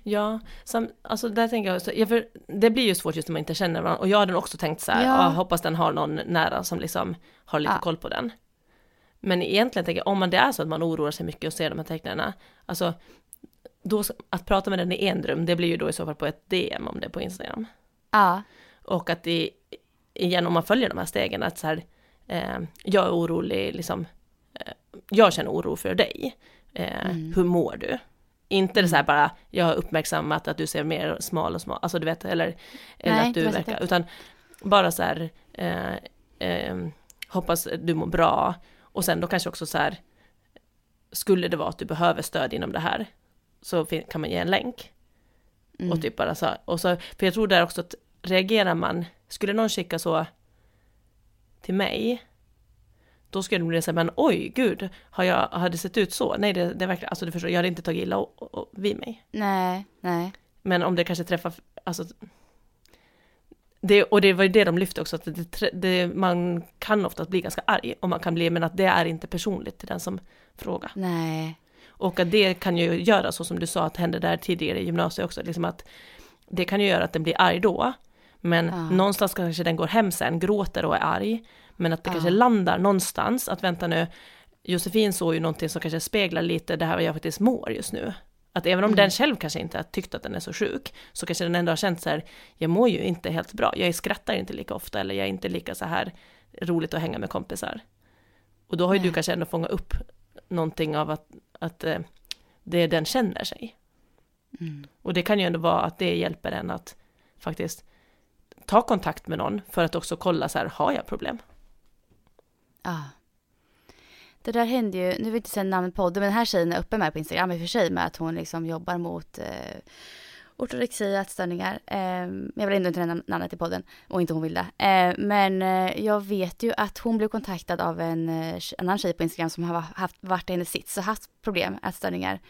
Ja, som, alltså där tänker jag, så, ja, för det blir ju svårt just när man inte känner varandra och jag hade också tänkt så här, ja. hoppas den har någon nära som liksom har lite ja. koll på den. Men egentligen tänker jag, om man det är så att man oroar sig mycket och ser de här tecknen, alltså då, att prata med den i en rum, det blir ju då i så fall på ett DM om det är på Instagram. Ja. Och att det, igen om man följer de här stegen, att så här, eh, jag är orolig, liksom, eh, jag känner oro för dig, eh, mm. hur mår du? Inte det så här mm. bara, jag har uppmärksammat att du ser mer smal och smal, alltså du vet, eller, eller Nej, att du verkar, utan bara så här, eh, eh, hoppas du mår bra, och sen då kanske också så här, skulle det vara att du behöver stöd inom det här, så kan man ge en länk. Mm. Och typ bara så, och så, för jag tror där också att reagerar man, skulle någon skicka så till mig, då skulle det bli så här, men oj gud, har jag, har det sett ut så? Nej, det, det verkligen, alltså du förstår, jag hade inte tagit illa och, och, och vid mig. Nej, nej. Men om det kanske träffar, alltså, det, och det var ju det de lyfte också, att det, det, man kan ofta bli ganska arg och man kan bli, men att det är inte personligt till den som frågar. Nej. Och att det kan ju göra så som du sa att hände där tidigare i gymnasiet också, liksom att det kan ju göra att den blir arg då, men ja. någonstans kanske den går hem sen, gråter och är arg, men att det ja. kanske landar någonstans, att vänta nu, Josefin såg ju någonting som kanske speglar lite det här vad jag faktiskt mår just nu. Att även om mm. den själv kanske inte har tyckt att den är så sjuk, så kanske den ändå har känt så här, jag mår ju inte helt bra, jag skrattar inte lika ofta, eller jag är inte lika så här roligt att hänga med kompisar. Och då har ju Nej. du kanske ändå fångat upp någonting av att, att eh, det den känner sig. Mm. Och det kan ju ändå vara att det hjälper en att faktiskt ta kontakt med någon för att också kolla så här, har jag problem? Ja. Det där hände ju, nu vill jag inte säga namnet på podden, men den här tjejen är uppe med på Instagram i och för sig med att hon liksom jobbar mot eh, ortorexi, ätstörningar. Eh, jag vill ändå inte nämna namnet i podden och inte hon vill det. Eh, men eh, jag vet ju att hon blev kontaktad av en eh, annan tjej på Instagram som har haft, varit i hennes sits och haft problem, ätstörningar.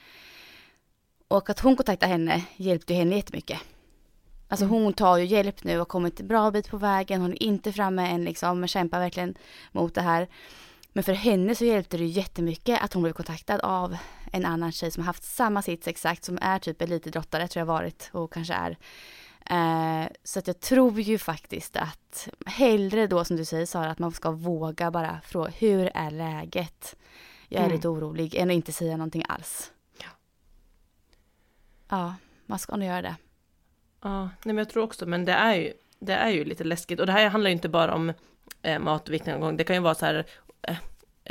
Och att hon kontaktade henne hjälpte henne jättemycket. Alltså mm. hon tar ju hjälp nu och kommit en bra bit på vägen. Hon är inte framme än liksom, men kämpar verkligen mot det här. Men för henne så hjälpte det jättemycket att hon blev kontaktad av en annan tjej som har haft samma sits exakt, som är typ elitidrottare tror jag varit och kanske är. Eh, så att jag tror ju faktiskt att hellre då som du säger Sara, att man ska våga bara fråga hur är läget? Jag är mm. lite orolig, än att inte säga någonting alls. Ja. Ja, man ska nog göra det. Ja, nej men jag tror också, men det är ju, det är ju lite läskigt och det här handlar ju inte bara om eh, mat och viktnedgång, det kan ju vara så här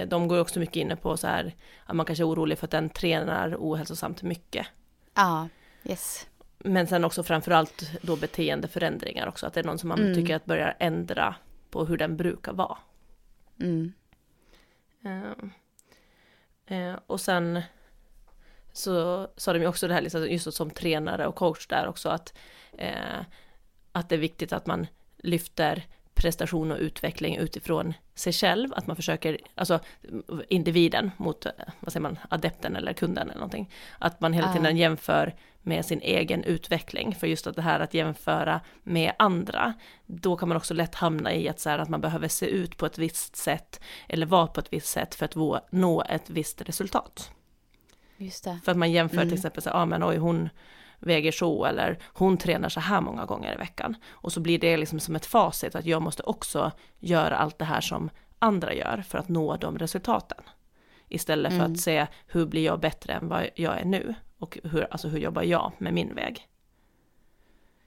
de går också mycket inne på så här, att man kanske är orolig för att den tränar ohälsosamt mycket. Ja, yes. Men sen också framförallt då beteendeförändringar också, att det är någon som man mm. tycker att börjar ändra på hur den brukar vara. Mm. Uh, uh, och sen så sa de ju också det här, liksom, just som tränare och coach där också, att, uh, att det är viktigt att man lyfter prestation och utveckling utifrån sig själv, att man försöker, alltså individen mot, vad säger man, adepten eller kunden eller någonting. Att man hela tiden jämför med sin egen utveckling, för just att det här att jämföra med andra, då kan man också lätt hamna i att, så här, att man behöver se ut på ett visst sätt, eller vara på ett visst sätt för att nå ett visst resultat. För att man jämför mm. till exempel, så, ah, men oj hon väger så eller hon tränar så här många gånger i veckan. Och så blir det liksom som ett facit att jag måste också göra allt det här som andra gör för att nå de resultaten. Istället för mm. att se hur blir jag bättre än vad jag är nu och hur, alltså hur jobbar jag med min väg.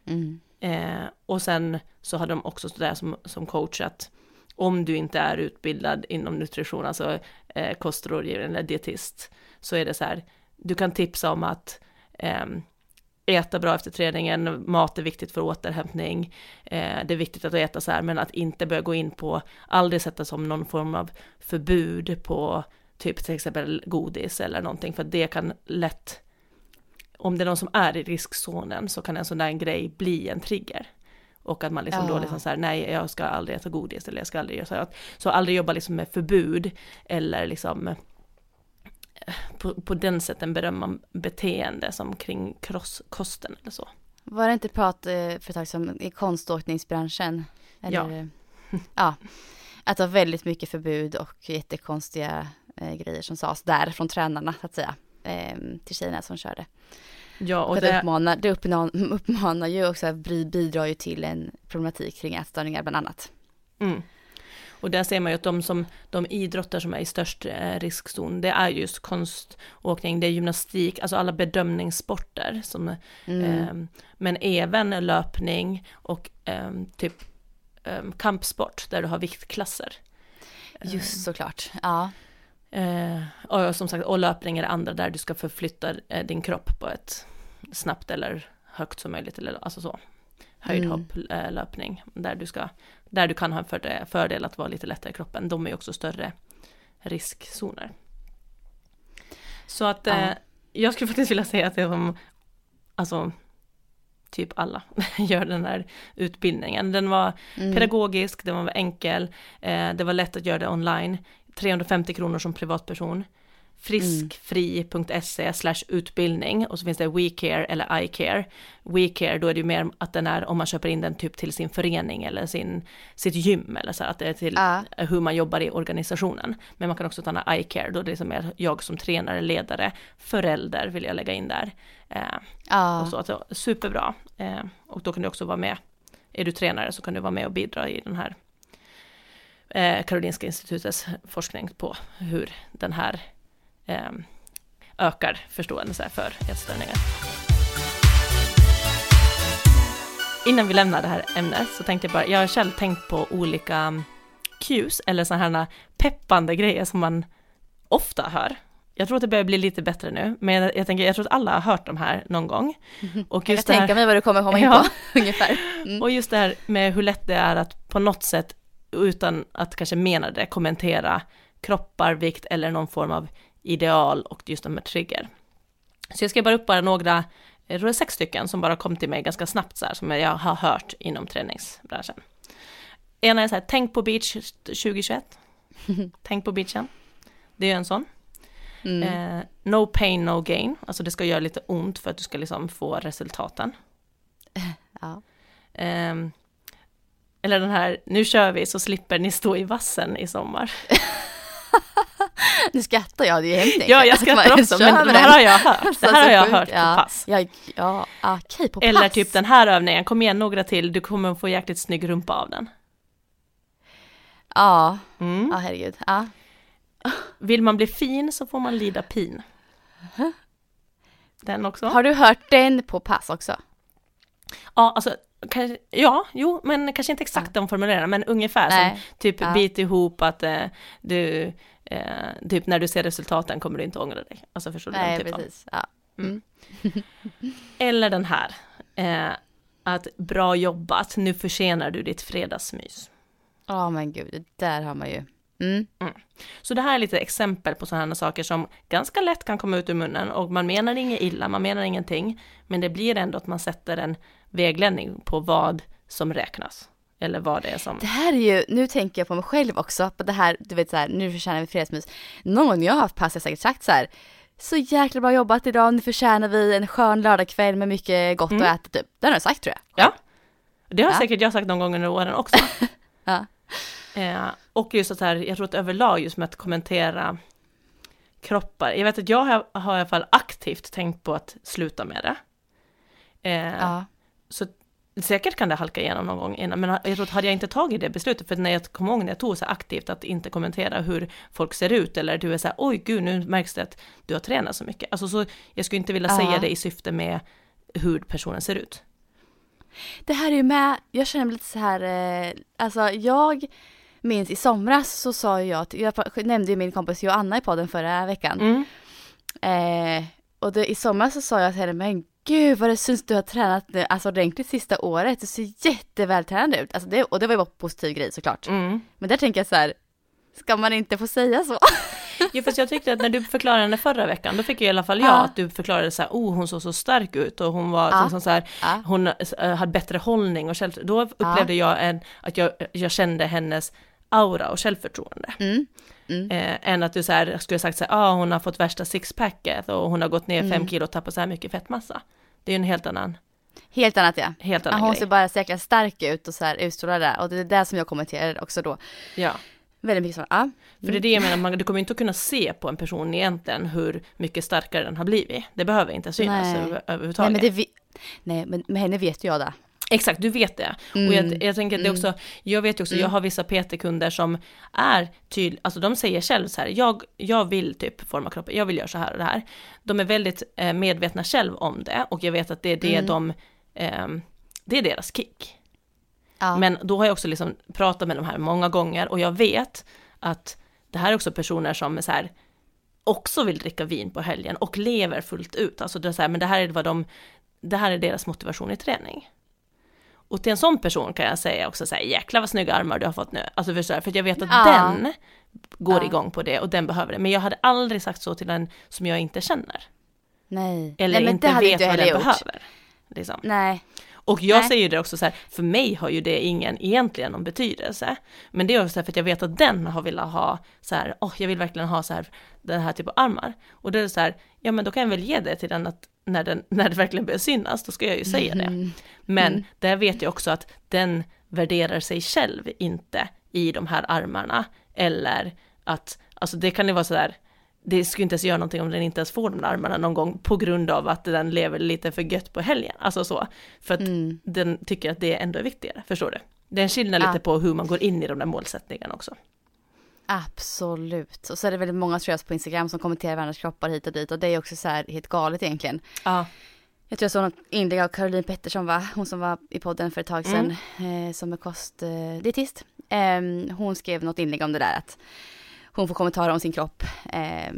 Mm. Eh, och sen så har de också sådär som, som coach att om du inte är utbildad inom nutrition, alltså eh, kostrådgivare eller dietist, så är det så här, du kan tipsa om att eh, äta bra efter träningen, mat är viktigt för återhämtning, eh, det är viktigt att äta så här, men att inte börja gå in på, aldrig sätta som någon form av förbud på typ till exempel godis eller någonting, för det kan lätt, om det är någon som är i riskzonen så kan en sån där grej bli en trigger. Och att man liksom ja. då liksom så här, nej jag ska aldrig äta godis eller jag ska aldrig göra så här. Så aldrig jobba liksom med förbud eller liksom på, på den sätten berömma beteende som kring kosten eller så. Var det inte prat eh, för ett tag som i konståkningsbranschen? Eller, ja. ja. Att det var väldigt mycket förbud och jättekonstiga eh, grejer som sades där från tränarna så att säga. Eh, till tjejerna som körde. Ja, och, och det... Uppmanar, det uppmanar ju också, bidrar ju till en problematik kring ätstörningar bland annat. Mm. Och där ser man ju att de, som, de idrotter som är i störst eh, riskzon, det är just konståkning, det är gymnastik, alltså alla bedömningssporter. Som, mm. eh, men även löpning och eh, typ eh, kampsport där du har viktklasser. Just såklart, ja. Eh, och som sagt, och löpning är det andra där du ska förflytta eh, din kropp på ett snabbt eller högt som möjligt, eller alltså så höjdhopplöpning, mm. där, du ska, där du kan ha en fördel att vara lite lättare i kroppen. De är ju också större riskzoner. Så att eh, jag skulle faktiskt vilja säga att det som, alltså typ alla gör den här utbildningen. Den var mm. pedagogisk, den var enkel, eh, det var lätt att göra det online, 350 kronor som privatperson. friskfri.se slash utbildning och så finns det WeCare eller iCare. WeCare, då är det ju mer att den är om man köper in den typ till sin förening eller sin, sitt gym eller så, att det är till Ja. hur man jobbar i organisationen. Men man kan också ta iCare, då är det liksom mer jag som tränare, ledare, förälder vill jag lägga in där. Eh, Ja. och så, var superbra. Eh, och då kan du också vara med, är du tränare så kan du vara med och bidra i den här eh, Karolinska institutets forskning på hur den här eh, ökar förståelse för ätstörningar. Innan vi lämnar det här ämnet så tänkte jag bara, jag har själv tänkt på olika mm, cues eller sådana här peppande grejer som man ofta hör. Jag tror att det börjar bli lite bättre nu, men jag, jag tänker, jag tror att alla har hört de här någon gång. Och jag just kan det här, tänka mig vad du kommer komma in Ja. på, ungefär. Mm. och just det här med hur lätt det är att på något sätt, utan att kanske mena det, kommentera kroppar, vikt eller någon form av ideal och just de här trigger. Så jag ska bara upp bara några, jag tror det är sex stycken som bara kom till mig ganska snabbt så här, som jag har hört inom träningsbranschen. Ena är så här, tänk på beach 2021. tänk på beachen. Det är en sån. Mm. Eh, no pain, no gain. Alltså det ska göra lite ont för att du ska liksom få resultaten. Ja. Ehm, eller den här, nu kör vi så slipper ni stå i vassen i sommar. Nu skrattar jag, det är hemskt. Ja, jag skrattar också, men med det här har jag hört. Det här har jag hört på ja. pass. Ja, ja, ja okej, på Eller pass. typ den här övningen, kom igen några till, du kommer få jäkligt snygg rumpa av den. Ja, Mm. ja herregud. Ja. Vill man bli fin så får man lida pin. Den också. Har du hört den på pass också? Ja, alltså, kanske, ja, jo, men kanske inte exakt de formuleringarna, men ungefär som Nej. typ Ja. bit ihop att eh, du, eh, typ när du ser resultaten kommer du inte ångra dig. Alltså förstår du? Nej, typen? precis. Ja. Eller den här, eh, att bra jobbat, nu försenar du ditt fredagsmys. Ja, men gud, det där har man ju. Mm. Så det här är lite exempel på sådana saker som ganska lätt kan komma ut ur munnen och man menar inget illa, man menar ingenting, men det blir ändå att man sätter en vägledning på vad som räknas. Eller vad det är som... Det här är ju, nu tänker jag på mig själv också, på det här, du vet så här, nu förtjänar vi fredagsmys. Någon gång jag har haft pass har säkert sagt så här, så jäkla bra jobbat idag, nu förtjänar vi en skön lördagkväll med mycket gott Mm. att äta typ. Det har jag sagt tror jag. Ja, det har Ja. säkert jag sagt någon gång under åren också. Ja. Eh, och just att så här, jag tror att överlag just med att kommentera kroppar, jag vet att jag har, har i alla fall aktivt tänkt på att sluta med det. Eh, Ja. Så säkert kan det halka igenom någon gång innan, men jag tror att hade jag inte tagit det beslutet, för när jag kommer ihåg när jag tog så aktivt att inte kommentera hur folk ser ut, eller du är så här, oj gud, nu märks det att du har tränat så mycket. Alltså så, jag skulle inte vilja Ja. säga det i syfte med hur personen ser ut. Det här är ju med, jag känner mig lite så här, eh, alltså jag minns i somras så sa jag, jag nämnde ju min kompis Joanna i podden förra veckan. Mm. Eh, och det, i somras så sa jag till henne, men gud vad det syns du har tränat nu, alltså ordentligt sista året, du ser jättevältränad ut. Alltså det, och det var ju bara en positiv grej såklart. Mm. Men där tänker jag så här, ska man inte få säga så? Jo fast jag tyckte att när du förklarade henne förra veckan, då fick jag i alla fall jag Ja. att du förklarade så här, oh hon såg så stark ut och hon var Ja. liksom så här, Ja. hon eh, hade bättre hållning och själv, då upplevde jag en, att jag, jag kände hennes aura och självförtroende. Mm. Mm. Eh, än att du så här, skulle sagt så här, ah, hon har fått värsta sixpacket och hon har gått ner fem Mm. kilo och tappat så här mycket fettmassa. Det är ju en helt annan, Helt annat ja. helt annan hon grej. ser bara så jäkla stark ut och så här utstrålar det. Och det är det som jag kommenterade också då. Ja. Väldigt mycket så, ja. För det är det jag menar, man, du kommer inte att kunna se på en person egentligen hur mycket starkare den har blivit. Det behöver inte synas Nej. över, Nej överhuvudtaget. men, det. Nej men med henne vet jag det. Exakt, du vet det. Och Mm. jag, jag tänker att det också, jag vet ju också, jag har vissa PT-kunder som är tydliga, alltså de säger själv så här, jag, jag vill typ forma kroppen, jag vill göra så här och det här. De är väldigt eh, medvetna själv om det och jag vet att det är det Mm. de, ehm, det är deras kick. Ja. Men då har jag också liksom pratat med de här många gånger och jag vet att det här är också personer som så här, också vill dricka vin på helgen och lever fullt ut. Alltså det är så här, men det här är vad de, det här är deras motivation i träning. Och till en sån person kan jag säga också så här, jäklar vad snygga armar du har fått nu. Alltså för, så här, för jag vet att Ja. den går Ja. igång på det och den behöver det. Men jag hade aldrig sagt så till en som jag inte känner. Nej. Eller Nej, inte vet vad den gjort. behöver. Liksom. Nej. Och jag Nej. säger ju det också så här, för mig har ju det ingen egentligen någon betydelse. Men det är också för att jag vet att den har velat ha så här, åh jag vill verkligen ha så här, den här typen av armar. Och då är det så här, ja men då kan jag väl ge det till den att när, den, när det verkligen börjar synas, då ska jag ju säga det. Mm. Men Mm. där vet jag också att den värderar sig själv inte i de här armarna. Eller att, alltså det kan ju vara sådär, det skulle inte ens göra någonting om den inte ens får de där armarna någon gång på grund av att den lever lite för gött på helgen. Alltså så. För att Mm. den tycker att det ändå är viktigare, förstår du? Det är en skillnad lite på hur man går in i de där målsättningarna också. Absolut. Och så är det väldigt många tror jag på Instagram som kommenterar varandras kroppar hit och dit och det är också så här helt galet egentligen. Ja. Jag tror jag såg något inlägg av Caroline Pettersson va, hon som var i podden för ett tag sedan eh, som är kostdietist. Eh, hon skrev något inlägg om det där att hon får kommentarer om sin kropp eh,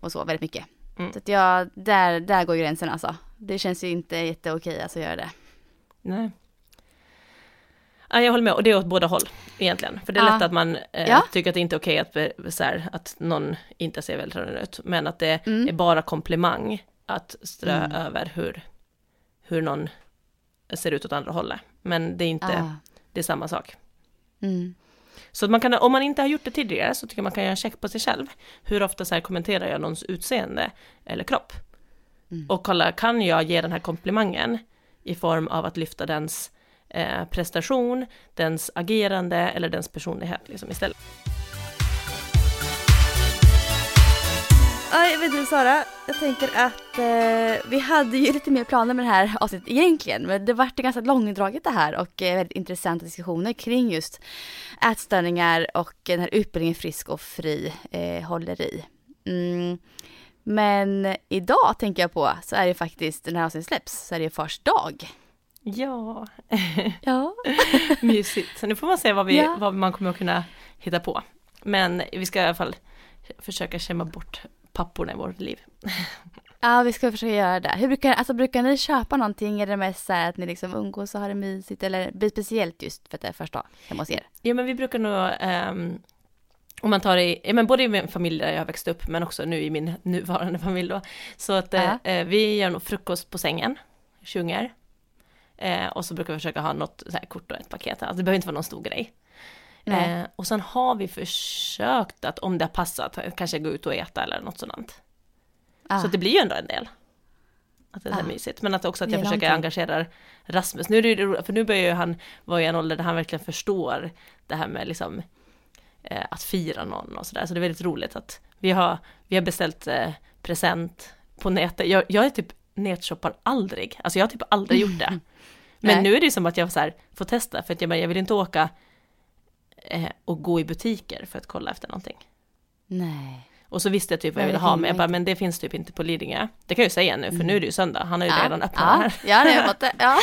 och så väldigt mycket. Mm. Så att jag, där, där går gränsen alltså. Det känns ju inte jätteokej alltså att göra det. Nej. Ja, jag håller med, och det är åt båda håll egentligen. För det är Ja. lätt att man eh, Ja. tycker att det inte är okej att, så här, att någon inte ser vältränad ut, men att det Mm. är bara komplimang att strö Mm. över hur, hur någon ser ut åt andra hållet. Men det är inte, Ah. det är samma sak. Mm. Så att man kan, om man inte har gjort det tidigare så tycker jag man kan göra en check på sig själv. Hur ofta så här kommenterar jag någons utseende eller kropp? Mm. Och kolla, kan jag ge den här komplimangen i form av att lyfta dens eh, prestation, dens agerande eller dens personlighet liksom istället. Ja, jag vet inte Sara, jag tänker att eh, vi hade ju lite mer planer med det här avsnittet egentligen, men det vart ju ganska långdraget det här och eh, väldigt intressanta diskussioner kring just ätstörningar och den här utbildningen Frisk och Fri eh, håller i. Mm. Men idag tänker jag på så är det faktiskt, när här avsnittet släpps, så är det ju fars dag. Ja, Ja. mysigt. Så nu får man se vad, vi, Ja. vad man kommer att kunna hitta på. Men vi ska i alla fall försöka kämma bort papporna i vårt liv. Ja, vi ska försöka göra det. Hur brukar, alltså, brukar ni köpa någonting? Är det mest så här att ni liksom umgås och har det mysigt? Eller blir det speciellt just för att det är första dag hemma hos er? Ja men vi brukar nog, ehm, om man tar i, ja, men både i min familj där jag har växt upp men också nu i min nuvarande familj då. Så att eh, Ja. eh, vi gör nog frukost på sängen, sjunger. Eh, och så brukar vi försöka ha något så här kort och ett paket, alltså det behöver inte vara någon stor grej. Eh, och sen har vi försökt att om det har passat, kanske gå ut och äta eller något sådant. Ah. Så det blir ju ändå en del. Att det är Ah. mysigt. Men att också att jag försöker engagera Rasmus. Nu är det ju roligt, för nu börjar ju han vara i en ålder där han verkligen förstår det här med liksom eh, att fira någon och sådär. Så det är väldigt roligt att vi har, vi har beställt eh, present på nätet. Jag, jag är typ nätshoppar aldrig. Alltså jag har typ aldrig gjort det. Men Nej. nu är det ju som att jag så här, får testa för att jag, jag vill inte åka eh, och gå i butiker för att kolla efter någonting. Nej. Och så visste jag typ vad jag ville ha, men jag bara, men det finns typ inte på Lidingö. Det kan jag ju säga nu, för nu är det ju söndag, han har ju Ja, redan öppnat ja, här. ja, det har jag fått det. Ja,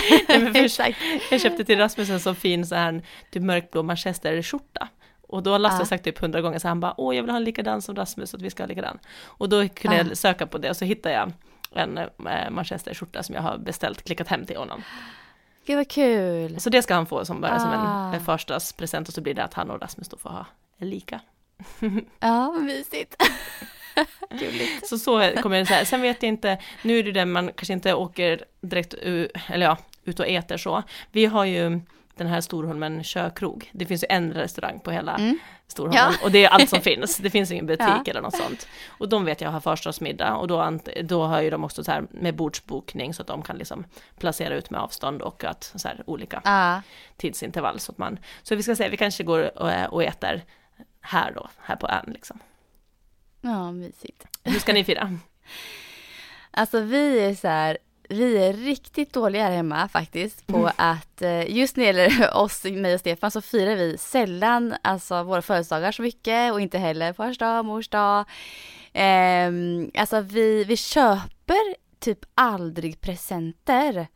exakt. Jag köpte till Rasmus en så fin så här, typ mörkblå manchesterskjorta. Och då har Lasse Ja. sagt typ hundra gånger så han bara, åh jag vill ha en likadan som Rasmus, så att vi ska ha likadan. Och då kunde Ja. jag söka på det och så hittade jag en eh, manchesterskjorta som jag har beställt, klickat hem till honom. Gud vad kul. Så det ska han få som bara som en, Ah. en förstadspresent och så blir det att han och Rasmus då får ha lika. Ja, vad mysigt. Gulligt. Så så kommer det så här. Sen vet jag inte, nu är det det man kanske inte åker direkt u, eller ja, ut och äter så. Vi har ju den här Storholmen kökrog. Det finns ju en restaurang på hela Mm. Storholmen Ja. och det är allt som finns. Det finns ingen butik Ja. eller något sånt. Och de vet jag har förstadsmiddag och då, då har ju de också så här med bordsbokning så att de kan liksom placera ut med avstånd och att så här olika Ja, tidsintervall så att man, så vi ska säga vi kanske går och, och äter här då, här på ön liksom. ja, mysigt. Hur ska ni fira? Alltså vi är så här, vi är riktigt dåliga här hemma faktiskt på Mm. att eh, just när det gäller oss, mig och Stefan så firar vi sällan alltså våra födelsedagar så mycket och inte heller fars dag, mors dag. Ehm, alltså vi, vi köper typ aldrig presenter.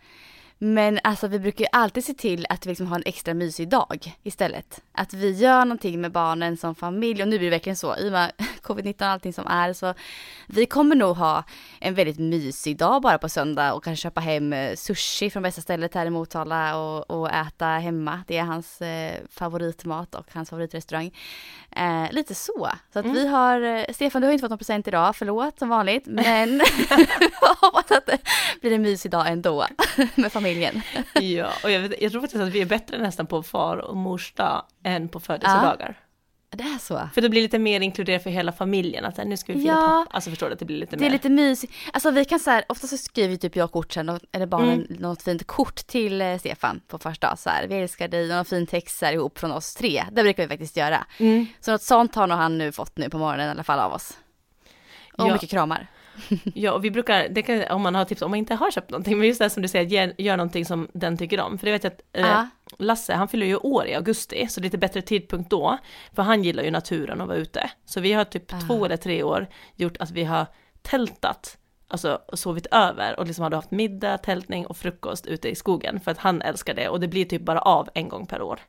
Men alltså vi brukar ju alltid se till att vi liksom har en extra mysig dag istället. Att vi gör någonting med barnen som familj och nu blir det verkligen så. I och med covid-19 och allting som är. Så vi kommer nog ha en väldigt mysig dag bara på söndag och kanske köpa hem eh, sushi från bästa stället här i Motala och, och äta hemma. Det är hans eh, favoritmat och hans favoritrestaurang. Eh, lite så. Så att mm. vi har, eh, Stefan du har inte fått någon present idag, förlåt som vanligt. Men hoppas att det blir en mysig dag ändå med familjen. ja, och jag, vet, jag tror faktiskt att vi är bättre nästan på far och mors dag än på födelsedagar. Ja. Det är så? För det blir lite mer inkluderat för hela familjen, att nu ska vi fira ja, pappa. Alltså förstår du, att det blir lite mer. Det är lite mysigt. Alltså vi kan så här, ofta så skriver typ jag kort sen, eller barnen mm. något fint kort till eh, Stefan på första dag så här, vi älskar dig och någon fin text så här, ihop från oss tre. Det brukar vi faktiskt göra. Mm. Så något sånt har nog han nu fått nu på morgonen i alla fall av oss. Och ja. mycket kramar. ja, och vi brukar, det kan, om man har tips, om man inte har köpt någonting, men just det som du säger, gör, gör någonting som den tycker om. För det vet jag att eh, Lasse, han fyller ju år i augusti, så lite bättre tidpunkt då. För han gillar ju naturen och vara ute. Så vi har typ ah. två eller tre år gjort att vi har tältat, alltså sovit över och liksom hade haft middag, tältning och frukost ute i skogen. För att han älskar det och det blir typ bara av en gång per år.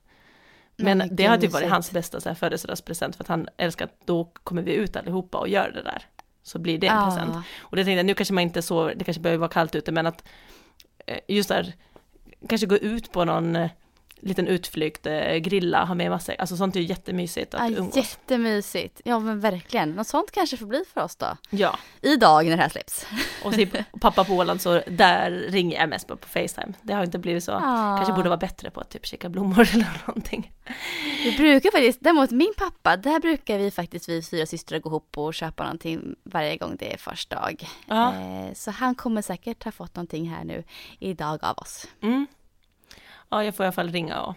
Men, Men det har typ varit hans bästa så här, födelsedagspresent för att han älskar att då kommer vi ut allihopa och gör det där så blir det en ah. present. Och det tänkte jag, nu kanske man inte så, det kanske behöver vara kallt ute, men att eh, just där, kanske gå ut på någon eh, liten utflykt, eh, grilla, ha med massa, alltså sånt är ju jättemysigt att ja, umgås. Jättemysigt, ja men verkligen. Något sånt kanske får bli för oss då. Ja. Idag när det här släpps. Och typ pappa på Åland så där ringer jag mest på, på Facetime. Det har inte blivit så, ja. kanske borde vara bättre på att typ kika blommor eller någonting. Vi brukar faktiskt, däremot min pappa, där brukar vi faktiskt vi fyra systrar gå ihop och köpa någonting varje gång det är första dag. Ja. Eh, så han kommer säkert ha fått någonting här nu idag av oss. Mm ja, jag får i alla fall ringa och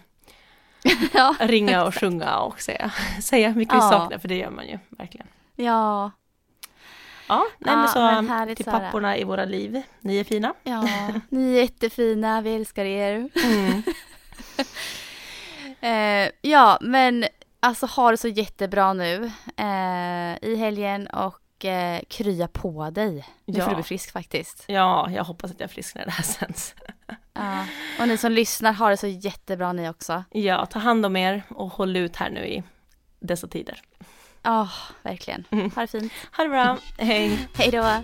ja, ringa och exakt. sjunga och säga, säga mycket ja. vi saknar, för det gör man ju verkligen. Ja. Ja, nej, men så men till papporna i våra liv, ni är fina. Ja, ni är jättefina, vi älskar er. Mm. eh, ja, men alltså ha det så jättebra nu eh, i helgen och eh, krya på dig. Nu ja. får du bli frisk faktiskt. Ja, jag hoppas att jag är frisk när det här sänds. Ja. Och ni som lyssnar har det så jättebra ni också. Ja, ta hand om er och håll ut här nu i dessa tider. Ja, oh, verkligen. Mm. Ha det fint. Ha det bra. Hej. Hej då.